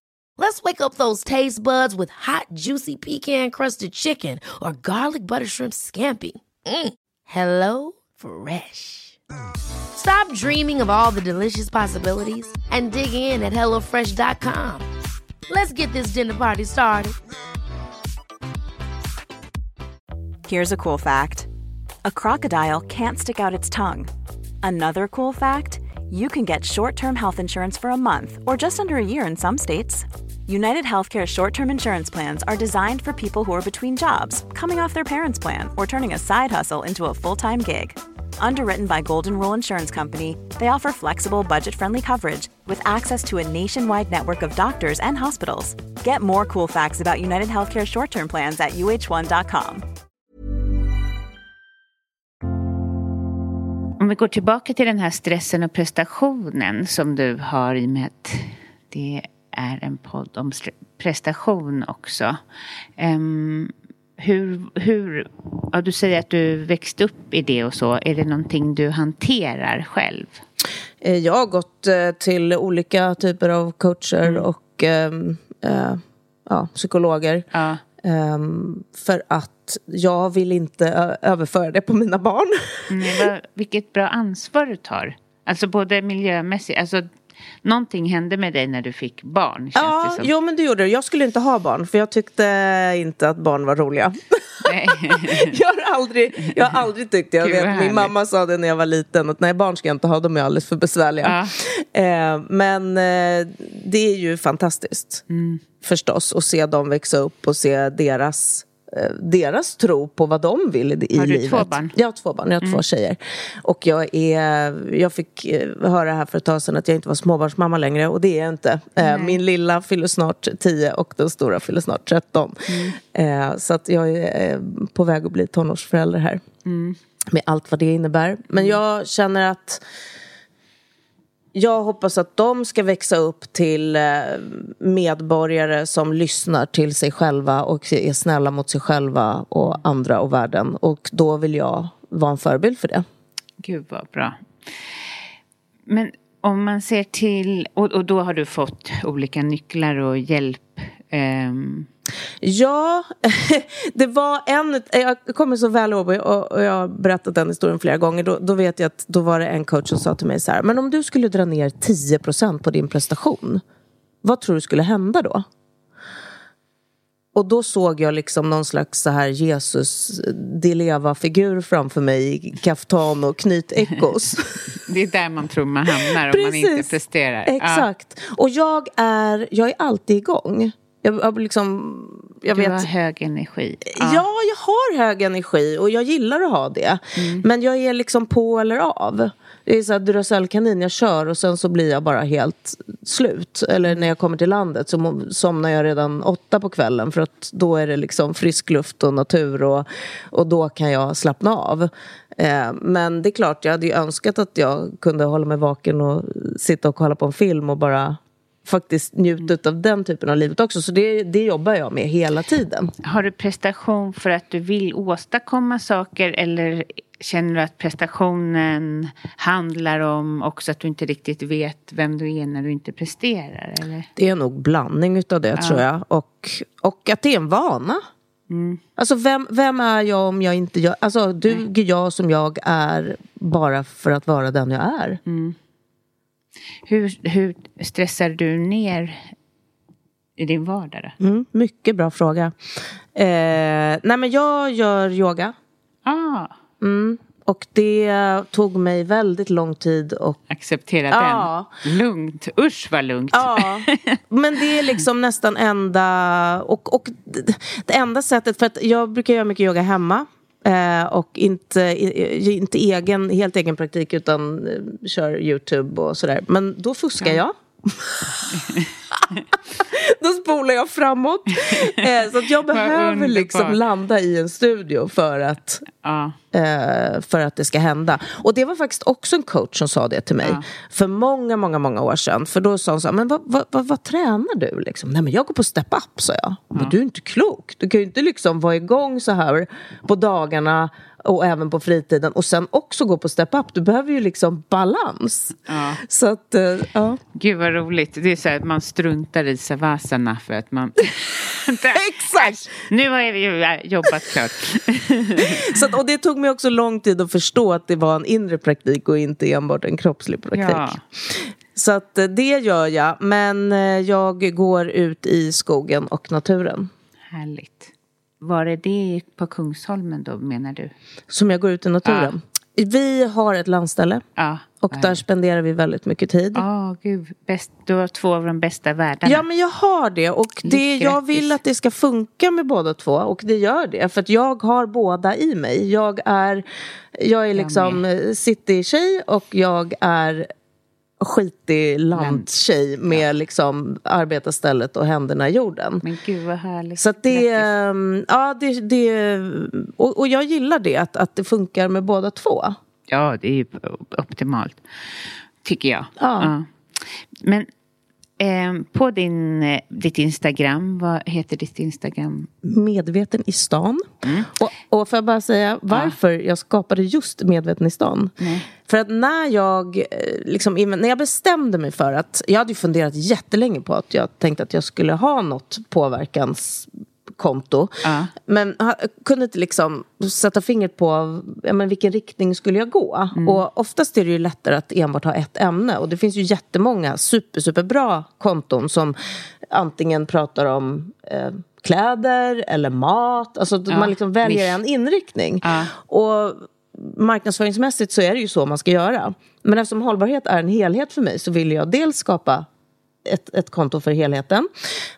Let's wake up those taste buds with hot, juicy pecan-crusted chicken or garlic butter shrimp scampi. Mm. Hello Fresh. Stop dreaming of all the delicious possibilities and dig in at HelloFresh.com. Let's get this dinner party started. Here's a cool fact a crocodile can't stick out its tongue. Another cool fact you can get short term health insurance for a month or just under a year in some states. United Healthcare short term insurance plans are designed for people who are between jobs, coming off their parents' plan, or turning a side hustle into a full time gig. Underwritten by Golden Rule Insurance Company, they offer flexible, budget friendly coverage with access to a nationwide network of doctors and hospitals. Get more cool facts about United Healthcare short term plans at uh1.com. Om vi går tillbaka till den här stressen och prestationen som du har i med det är en podd om prestation också. Um, hur, hur, ja, du säger att du växte upp i det och så. Är det någonting du hanterar själv? Eh, jag har gått eh, till olika typer av coacher mm. och äh, ja, psykologer. Ja. Um, för att jag vill inte överföra det på mina barn. Mm, vilket bra ansvar du tar. Alltså både miljömässigt, alltså Någonting hände med dig när du fick barn. ja, jo men det gjorde det. Jag skulle inte ha barn för jag tyckte inte att barn var roliga. jag, har aldrig, jag har aldrig tyckt det. Jag vet, min mamma sa det när jag var liten att nej barn ska jag inte ha, de är alldeles för besvärliga. Ja. Eh, men eh, det är ju fantastiskt mm. förstås att se dem växa upp och se deras deras tro på vad de vill i, livet. Har du livet. två barn? Jag har två barn, jag har mm. två tjejer. Och jag, är, jag fick eh, höra här för ett tag sedan att jag inte var småbarnsmamma längre och det är jag inte. Mm. Min lilla fyller snart 10 och den stora fyller snart 13. Mm. Så att jag är på väg att bli tonårsförälder här. Mm. Med allt vad det innebär. Men jag känner att jag hoppas att de ska växa upp till eh, medborgare som lyssnar till sig själva och är snälla mot sig själva och andra och världen. Och då vill jag vara en förebild för det. Gud vad bra. Men om man ser till, och, och då har du fått olika nycklar och hjälp. Um... Ja, det var en, jag kommer så väl ihåg och jag har berättat den historien flera gånger. Då, då, vet jag att då var det en coach som sa till mig så här, men om du skulle dra ner 10% på din prestation, vad tror du skulle hända då? Och då såg jag liksom någon slags så här Jesus Dileva-figur framför mig i kaftan och knytekos. det är där man tror man hamnar om Precis. man inte presterar. Exakt. Ja. Och jag är, jag är alltid igång. Jag, liksom, jag du vet, har hög energi. Ja. ja. jag har hög energi och jag gillar att ha det. Mm. Men jag är liksom på eller av. Det är så här Duracellkanin, jag kör och sen så blir jag bara helt slut. Eller när jag kommer till landet så somnar jag redan åtta på kvällen för att då är det liksom frisk luft och natur och, och då kan jag slappna av. Eh, men det är klart, jag hade ju önskat att jag kunde hålla mig vaken och sitta och kolla på en film och bara faktiskt njutit av den typen av livet också. Så det, det jobbar jag med hela tiden. Har du prestation för att du vill åstadkomma saker eller känner du att prestationen handlar om också att du inte riktigt vet vem du är när du inte presterar? Eller? Det är nog blandning utav det ja. tror jag. Och, och att det är en vana. Mm. Alltså vem, vem är jag om jag inte gör... Alltså duger jag som jag är bara för att vara den jag är? Mm. Hur, hur stressar du ner i din vardag? Mm, mycket bra fråga. Eh, nej men jag gör yoga. Ah. Mm, och det tog mig väldigt lång tid att... Acceptera ja. den. Lugnt. Usch vad lugnt. Ja. Men det är liksom nästan enda... Och, och det enda sättet, för att jag brukar göra mycket yoga hemma. Eh, och inte, inte egen, helt egen praktik utan eh, kör Youtube och sådär. Men då fuskar ja. jag. Då spolar jag framåt. Eh, så att jag behöver liksom landa i en studio för att, ja. eh, för att det ska hända. Och det var faktiskt också en coach som sa det till mig ja. för många, många, många år sedan. För då sa hon så här, men vad, vad, vad, vad tränar du liksom? Nej men jag går på step up, sa jag. Men du är inte klok. Du kan ju inte liksom vara igång så här på dagarna och även på fritiden och sen också gå på step up. Du behöver ju liksom balans. Ja. Så att, eh, ja. Gud vad roligt. Det är så att man struntar i savasana för att man... Exakt! Nu har vi ju jobbat klart. Så att, och det tog mig också lång tid att förstå att det var en inre praktik och inte enbart en kroppslig praktik. Ja. Så att eh, det gör jag, men eh, jag går ut i skogen och naturen. Härligt. Var är det på Kungsholmen då menar du? Som jag går ut i naturen. Vi har ett landställe Ja. och där spenderar vi väldigt mycket tid. Ja, gud. Bäst, du har två av de bästa världarna. Ja men jag har det och det, jag vill att det ska funka med båda två och det gör det för att jag har båda i mig. Jag är, jag är liksom city-tjej och jag är skitig landtjej med liksom arbetarstället och händerna i jorden. Men gud vad härligt. Så att det, Grattis. ehm, ja det, det och, och jag gillar det att, att det funkar med båda två. Ja, det är optimalt. Tycker jag. Ja. Men ehm, på din, eh, ditt Instagram, vad heter ditt Instagram? Medveten i stan. Mm. Och, och får jag bara säga varför jag skapade just Medveten i stan? För att när jag, eh, liksom, när jag bestämde mig för att, jag hade ju funderat jättelänge på att jag tänkte att jag skulle ha något påverkanskonto. Ja. Men ha, kunde inte liksom sätta fingret på ja, men vilken riktning skulle jag gå. Och oftast är det ju lättare att enbart ha ett ämne. Och det finns ju jättemånga super, superbra konton som antingen pratar om eh, kläder eller mat. Alltså Ja, man liksom väljer en inriktning. Ja. Och marknadsföringsmässigt så är det ju så man ska göra. Men eftersom hållbarhet är en helhet för mig så vill jag dels skapa ett, ett konto för helheten.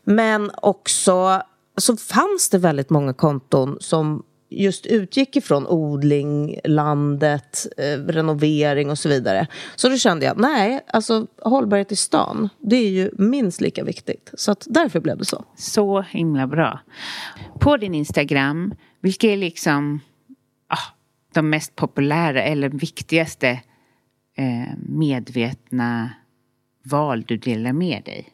Men också så fanns det väldigt många konton som just utgick ifrån odling, landet, eh, renovering och så vidare. Så då kände jag, nej, alltså hållbarhet i stan, det är ju minst lika viktigt. Så att därför blev det så. Så himla bra. På din Instagram, vilka är liksom ah, de mest populära eller viktigaste eh, medvetna val du delar med dig?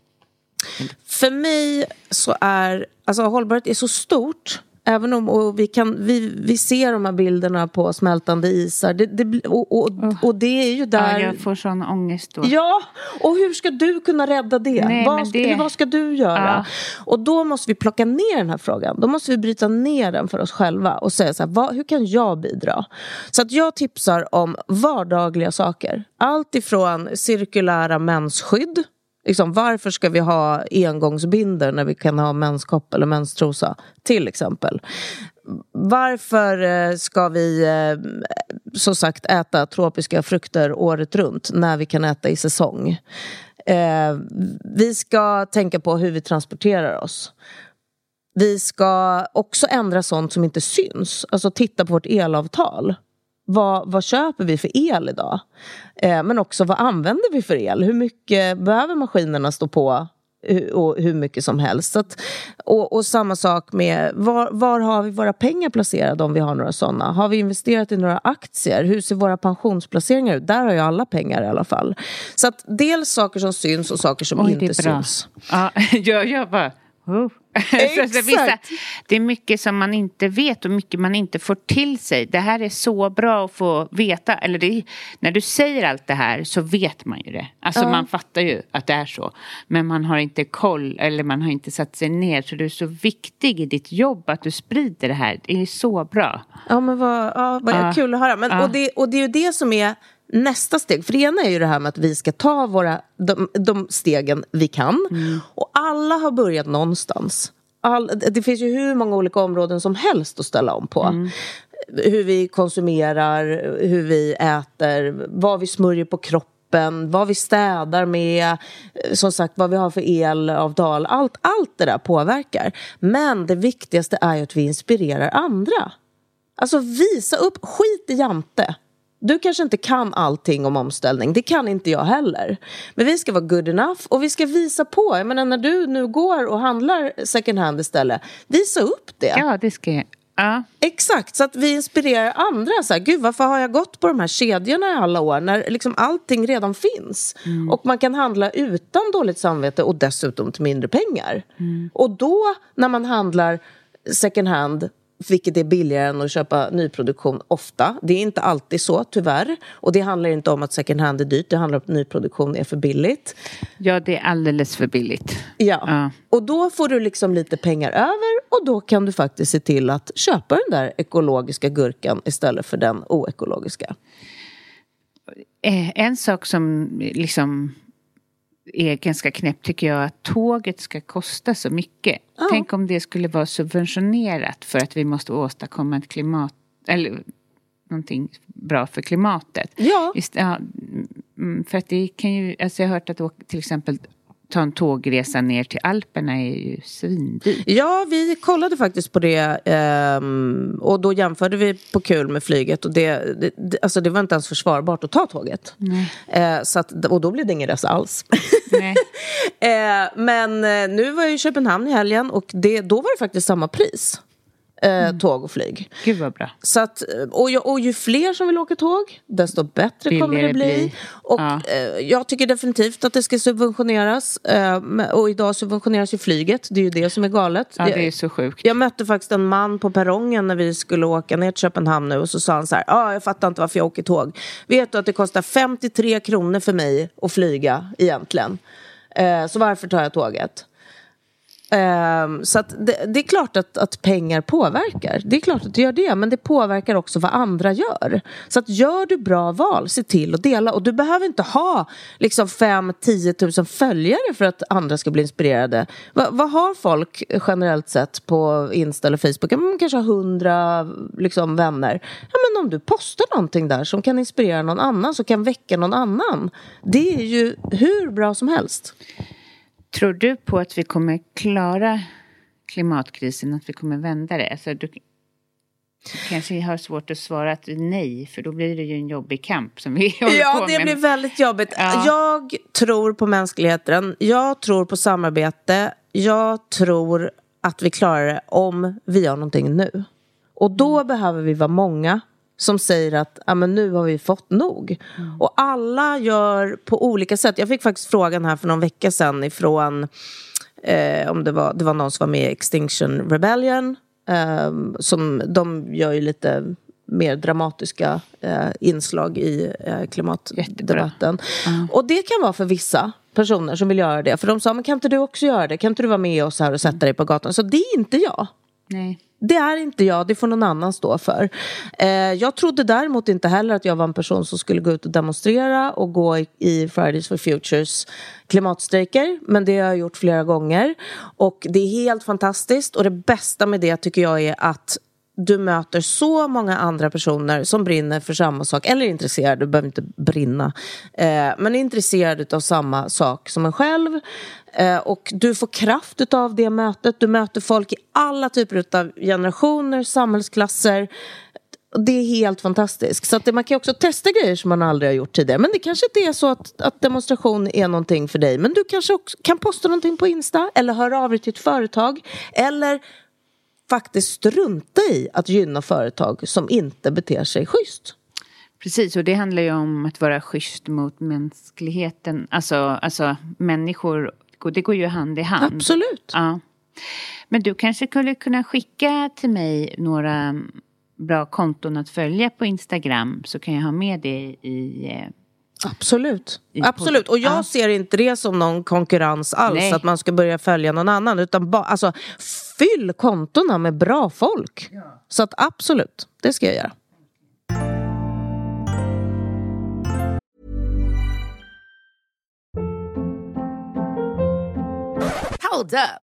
För mig så är, alltså hållbarhet är så stort. Även om och vi, kan, vi, vi ser de här bilderna på smältande isar. Det, det, och, och, och det är ju där... Ja, jag får sån ångest då. Ja, och hur ska du kunna rädda det? Nej, vad, ska, det- vad ska du göra? Ja. Och då måste vi plocka ner den här frågan. Då måste vi bryta ner den för oss själva och säga så här, vad, hur kan jag bidra? Så att jag tipsar om vardagliga saker. Allt ifrån cirkulära mensskydd. Liksom, varför ska vi ha engångsbinder när vi kan ha menskopp eller menstrosa? Till exempel. Varför eh, ska vi eh, som sagt äta tropiska frukter året runt när vi kan äta i säsong? Eh, vi ska tänka på hur vi transporterar oss. Vi ska också ändra sånt som inte syns. Alltså titta på vårt elavtal. Vad, vad köper vi för el idag? Eh, men också vad använder vi för el? Hur mycket behöver maskinerna stå på? Hu- Och hur mycket som helst. Att, och, och samma sak med var, var har vi våra pengar placerade om vi har några sådana? Har vi investerat i några aktier? Hur ser våra pensionsplaceringar ut? Där har jag alla pengar i alla fall. Så att dels saker som syns och saker som Oj, inte syns. Ja, jag, jag bara... Oh. Att det, vissa, Exakt. det är mycket som man inte vet och mycket man inte får till sig. Det här är så bra att få veta. Eller det, när du säger allt det här så vet man ju det. Alltså man fattar ju att det är så. Men man har inte koll eller man har inte satt sig ner. Så du är så viktig i ditt jobb att du sprider det här. Det är så bra. Ja, men vad, ja, vad Ja. kul att höra. Men, Ja. och, det, och det är ju det som är nästa steg. För det ena är ju det här med att vi ska ta våra, de, de stegen vi kan. Och alla har börjat någonstans. All, det finns ju hur många olika områden som helst att ställa om på. Hur vi konsumerar, hur vi äter, vad vi smörjer på kroppen vad vi städar med, som sagt vad vi har för elavtal. Allt, allt det där påverkar. Men det viktigaste är ju att vi inspirerar andra. Alltså visa upp, skit i Jante. Du kanske inte kan allting om omställning, det kan inte jag heller. Men vi ska vara good enough och vi ska visa på. Jag menar när du nu går och handlar second hand istället, visa upp det. Ja, det ska jag. Ja. Exakt, så att vi inspirerar andra. Så här, Gud, varför har jag gått på de här kedjorna i alla år när liksom allting redan finns? Och man kan handla utan dåligt samvete och dessutom till mindre pengar. Och då, när man handlar second hand vilket är billigare än att köpa nyproduktion ofta. Det är inte alltid så, tyvärr. Och det handlar inte om att second hand är dyrt, det handlar om att nyproduktion är för billigt. Ja, det är alldeles för billigt. Ja. Ja. Och då får du liksom lite pengar över och då kan du faktiskt se till att köpa den där ekologiska gurkan istället för den oekologiska. Eh, En sak som liksom är ganska knäpp tycker jag att tåget ska kosta så mycket. Tänk om det skulle vara subventionerat för att vi måste åstadkomma ett klimat eller någonting bra för klimatet. Ja. Just, ja mm, för att det kan ju, alltså jag har hört att till exempel ta en tågresa ner till Alperna är ju svindyrt. Ja, vi kollade faktiskt på det ehm, och då jämförde vi på kul med flyget och det, det, alltså det var inte ens försvarbart att ta tåget. Eh, så att, och då blev det ingen resa alls. Nej. eh, men eh, nu var jag i Köpenhamn i helgen och det, då var det faktiskt samma pris. Eh, Tåg och flyg. Gud vad bra. Så att, och, ju, och ju fler som vill åka tåg, desto bättre kommer det Billigare bli. blir. Och Ja. eh, jag tycker definitivt att det ska subventioneras. Eh, och idag subventioneras ju flyget, det är ju det som är galet. Ja, det är Jag- så sjukt. jag mötte faktiskt en man på perrongen när vi skulle åka ner till Köpenhamn nu och så sa han så här, ah, jag fattar inte varför jag åker tåg. Vet du att det kostar 53 kronor för mig att flyga egentligen? Eh, så varför tar jag tåget? Um, så att det, det är klart att, att pengar påverkar. Det är klart att det gör det, men det påverkar också vad andra gör. Så att gör du bra val, se till att dela. Och du behöver inte ha liksom 5-10 000 följare för att andra ska bli inspirerade. Va, vad har folk generellt sett på Insta eller Facebook? Man kanske har 100 liksom, vänner. Ja, men om du postar någonting där som kan inspirera någon annan, som kan väcka någon annan. Det är ju hur bra som helst. Tror du på att vi kommer klara klimatkrisen, att vi kommer vända det? Alltså, du, kanske har svårt att svara att nej, för då blir det ju en jobbig kamp som vi håller Ja, på det med. blir väldigt jobbigt. Ja. Jag tror på mänskligheten. Jag tror på samarbete. Jag tror att vi klarar det om vi gör någonting nu. Och då behöver vi vara många som säger att ja, men nu har vi fått nog. Och alla gör på olika sätt. Jag fick faktiskt frågan här för någon vecka sedan ifrån eh, om det var, det var någon som var med i Extinction Rebellion. Eh, som, de gör ju lite mer dramatiska eh, inslag i eh, klimatdebatten. Och det kan vara för vissa personer som vill göra det. För de sa, men kan inte du också göra det? Kan inte du vara med oss här och sätta dig på gatan? Så det är inte jag. Nej. Det är inte jag, det får någon annan stå för. Eh, jag trodde däremot inte heller att jag var en person som skulle gå ut och demonstrera och gå i, i Fridays for Futures klimatstrejker. Men det har jag gjort flera gånger. Och det är helt fantastiskt. Och det bästa med det tycker jag är att du möter så många andra personer som brinner för samma sak, eller är intresserade, du behöver inte brinna, eh, men är intresserade av samma sak som en själv. Eh, och du får kraft av det mötet, du möter folk i alla typer av generationer, samhällsklasser. Det är helt fantastiskt. Så att man kan också testa grejer som man aldrig har gjort tidigare. Men det kanske inte är så att, att demonstration är någonting för dig. Men du kanske också kan posta någonting på Insta eller höra av dig till ett företag. Eller faktiskt strunta i att gynna företag som inte beter sig schysst. Precis, och det handlar ju om att vara schysst mot mänskligheten. Alltså, alltså människor, det går ju hand i hand. Absolut. Ja. Men du kanske skulle kunna skicka till mig några bra konton att följa på Instagram så kan jag ha med det i... eh, Absolut. I Absolut. Och jag Ja. ser inte det som någon konkurrens alls, Nej. att man ska börja följa någon annan. Utan ba, alltså, fyll kontona med bra folk. Så att absolut, det ska jag göra. Hold up.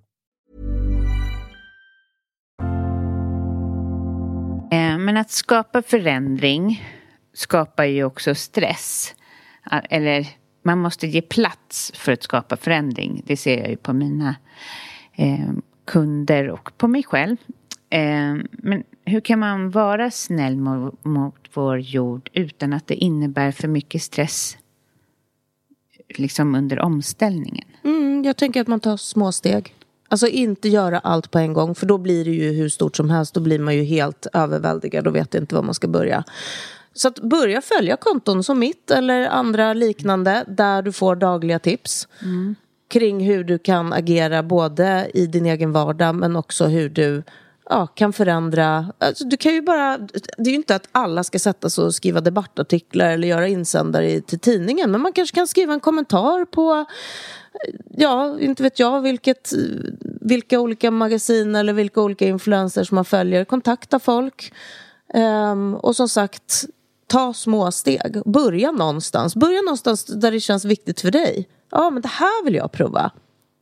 Men att skapa förändring skapar ju också stress. Eller man måste ge plats för att skapa förändring. Det ser jag ju på mina eh, kunder och på mig själv. Eh, men hur kan man vara snäll mot, mot vår jord utan att det innebär för mycket stress liksom under omställningen? Mm, jag tänker att man tar små steg. Alltså inte göra allt på en gång för då blir det ju hur stort som helst. Då blir man ju helt överväldigad och vet inte var man ska börja. Så att börja följa konton som mitt eller andra liknande där du får dagliga tips kring hur du kan agera både i din egen vardag men också hur du ja, kan förändra. Alltså, du kan ju bara, det är ju inte att alla ska sätta sig och skriva debattartiklar eller göra insändare i- till tidningen men man kanske kan skriva en kommentar på ja, inte vet jag vilket, vilka olika magasin eller vilka olika influencers man följer. Kontakta folk. Um, och som sagt, ta små steg. Börja någonstans. Börja någonstans där det känns viktigt för dig. Ja, men det här vill jag prova.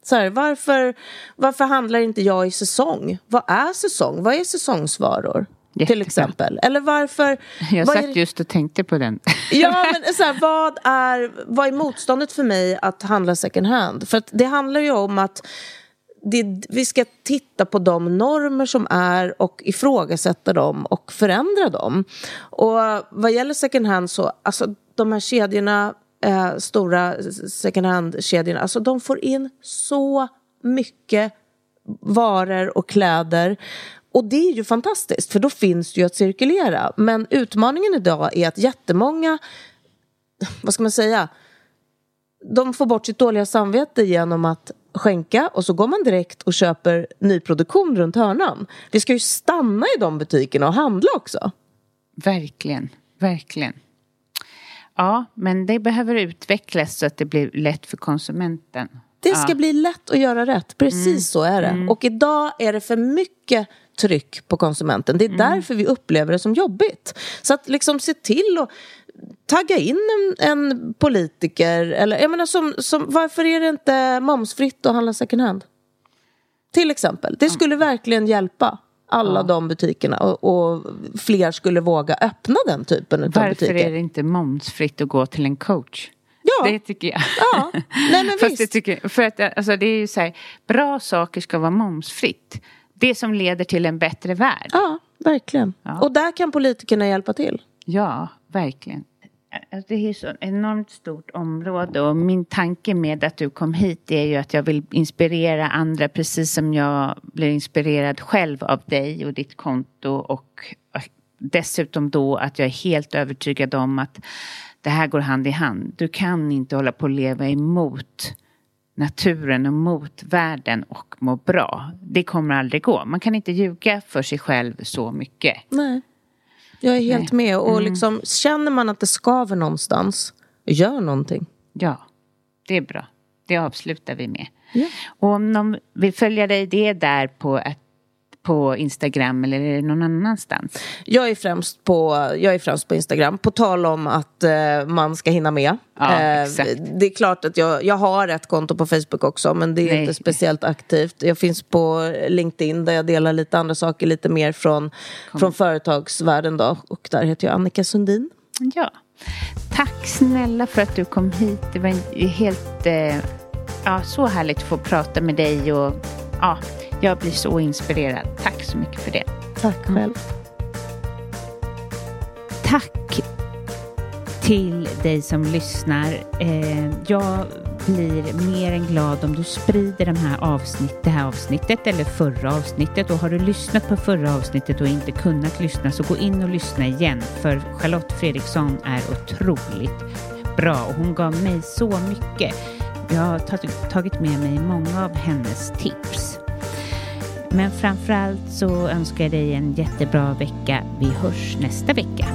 Så här, varför, varför handlar inte jag i säsong? Vad är säsong? Vad är säsongsvaror? Till Jättebra. exempel. Eller varför... Jag vad är satt det- just och tänkte på den. Ja, men så här, vad, är, vad är motståndet för mig att handla second hand? För det handlar ju om att det, vi ska titta på de normer som är och ifrågasätta dem och förändra dem. Och vad gäller second hand så, alltså de här kedjorna, eh, stora second hand-kedjorna, alltså de får in så mycket varor och kläder. Och det är ju fantastiskt, för då finns det ju att cirkulera. Men utmaningen idag är att jättemånga, vad ska man säga, de får bort sitt dåliga samvete genom att skänka och så går man direkt och köper nyproduktion runt hörnan. Vi ska ju stanna i de butikerna och handla också. Verkligen, verkligen. Ja, men det behöver utvecklas så att det blir lätt för konsumenten. Det ska bli lätt att göra rätt, precis så är det. Och idag är det för mycket tryck på konsumenten. Det är därför vi upplever det som jobbigt. Så att liksom se till att tagga in en, en politiker. Eller, jag menar, som, som, varför är det inte momsfritt att handla second hand? Till exempel. Det skulle verkligen hjälpa alla de butikerna och, och fler skulle våga öppna den typen av Varför butiker. är det inte momsfritt att gå till en coach? Ja. Det tycker jag. Ja, nej men Fast visst. tycker, för att alltså, det är ju så här, bra saker ska vara momsfritt. Det som leder till en bättre värld. Ja, verkligen. Och där kan politikerna hjälpa till. Ja, verkligen. Alltså, Det är så enormt stort område och min tanke med att du kom hit är ju att jag vill inspirera andra precis som jag blir inspirerad själv av dig och ditt konto och eh, dessutom då att jag är helt övertygad om att det här går hand i hand. Du kan inte hålla på att leva emot naturen och mot världen och må bra. Det kommer aldrig gå. Man kan inte ljuga för sig själv så mycket. Nej. Jag är helt med. Och liksom, känner man att det skaver någonstans, gör någonting. Ja, det är bra. Det avslutar vi med. Och om de vill följa dig, det är där på, ett, på Instagram eller är det någon annanstans? Jag är främst på, jag är främst på Instagram. På tal om att eh, man ska hinna med. Ja, Eh, det är klart att jag, jag har ett konto på Facebook också men det är Nej. inte speciellt aktivt. Jag finns på LinkedIn där jag delar lite andra saker, lite mer från, från företagsvärlden då. Och där heter jag Annika Sundin. Ja. Tack snälla för att du kom hit. Det var helt eh, ja, så härligt att få prata med dig och ja, jag blir så inspirerad. Tack så mycket för det. Tack själv. Tack till dig som lyssnar. Eh, jag blir mer än glad om du sprider de här avsnitt, det här avsnittet eller förra avsnittet. Och har du lyssnat på förra avsnittet och inte kunnat lyssna så gå in och lyssna igen. För Charlotte Fredriksson är otroligt bra och hon gav mig så mycket. Jag har tagit med mig många av hennes tips. Men framförallt så önskar jag dig en jättebra vecka. Vi hörs nästa vecka.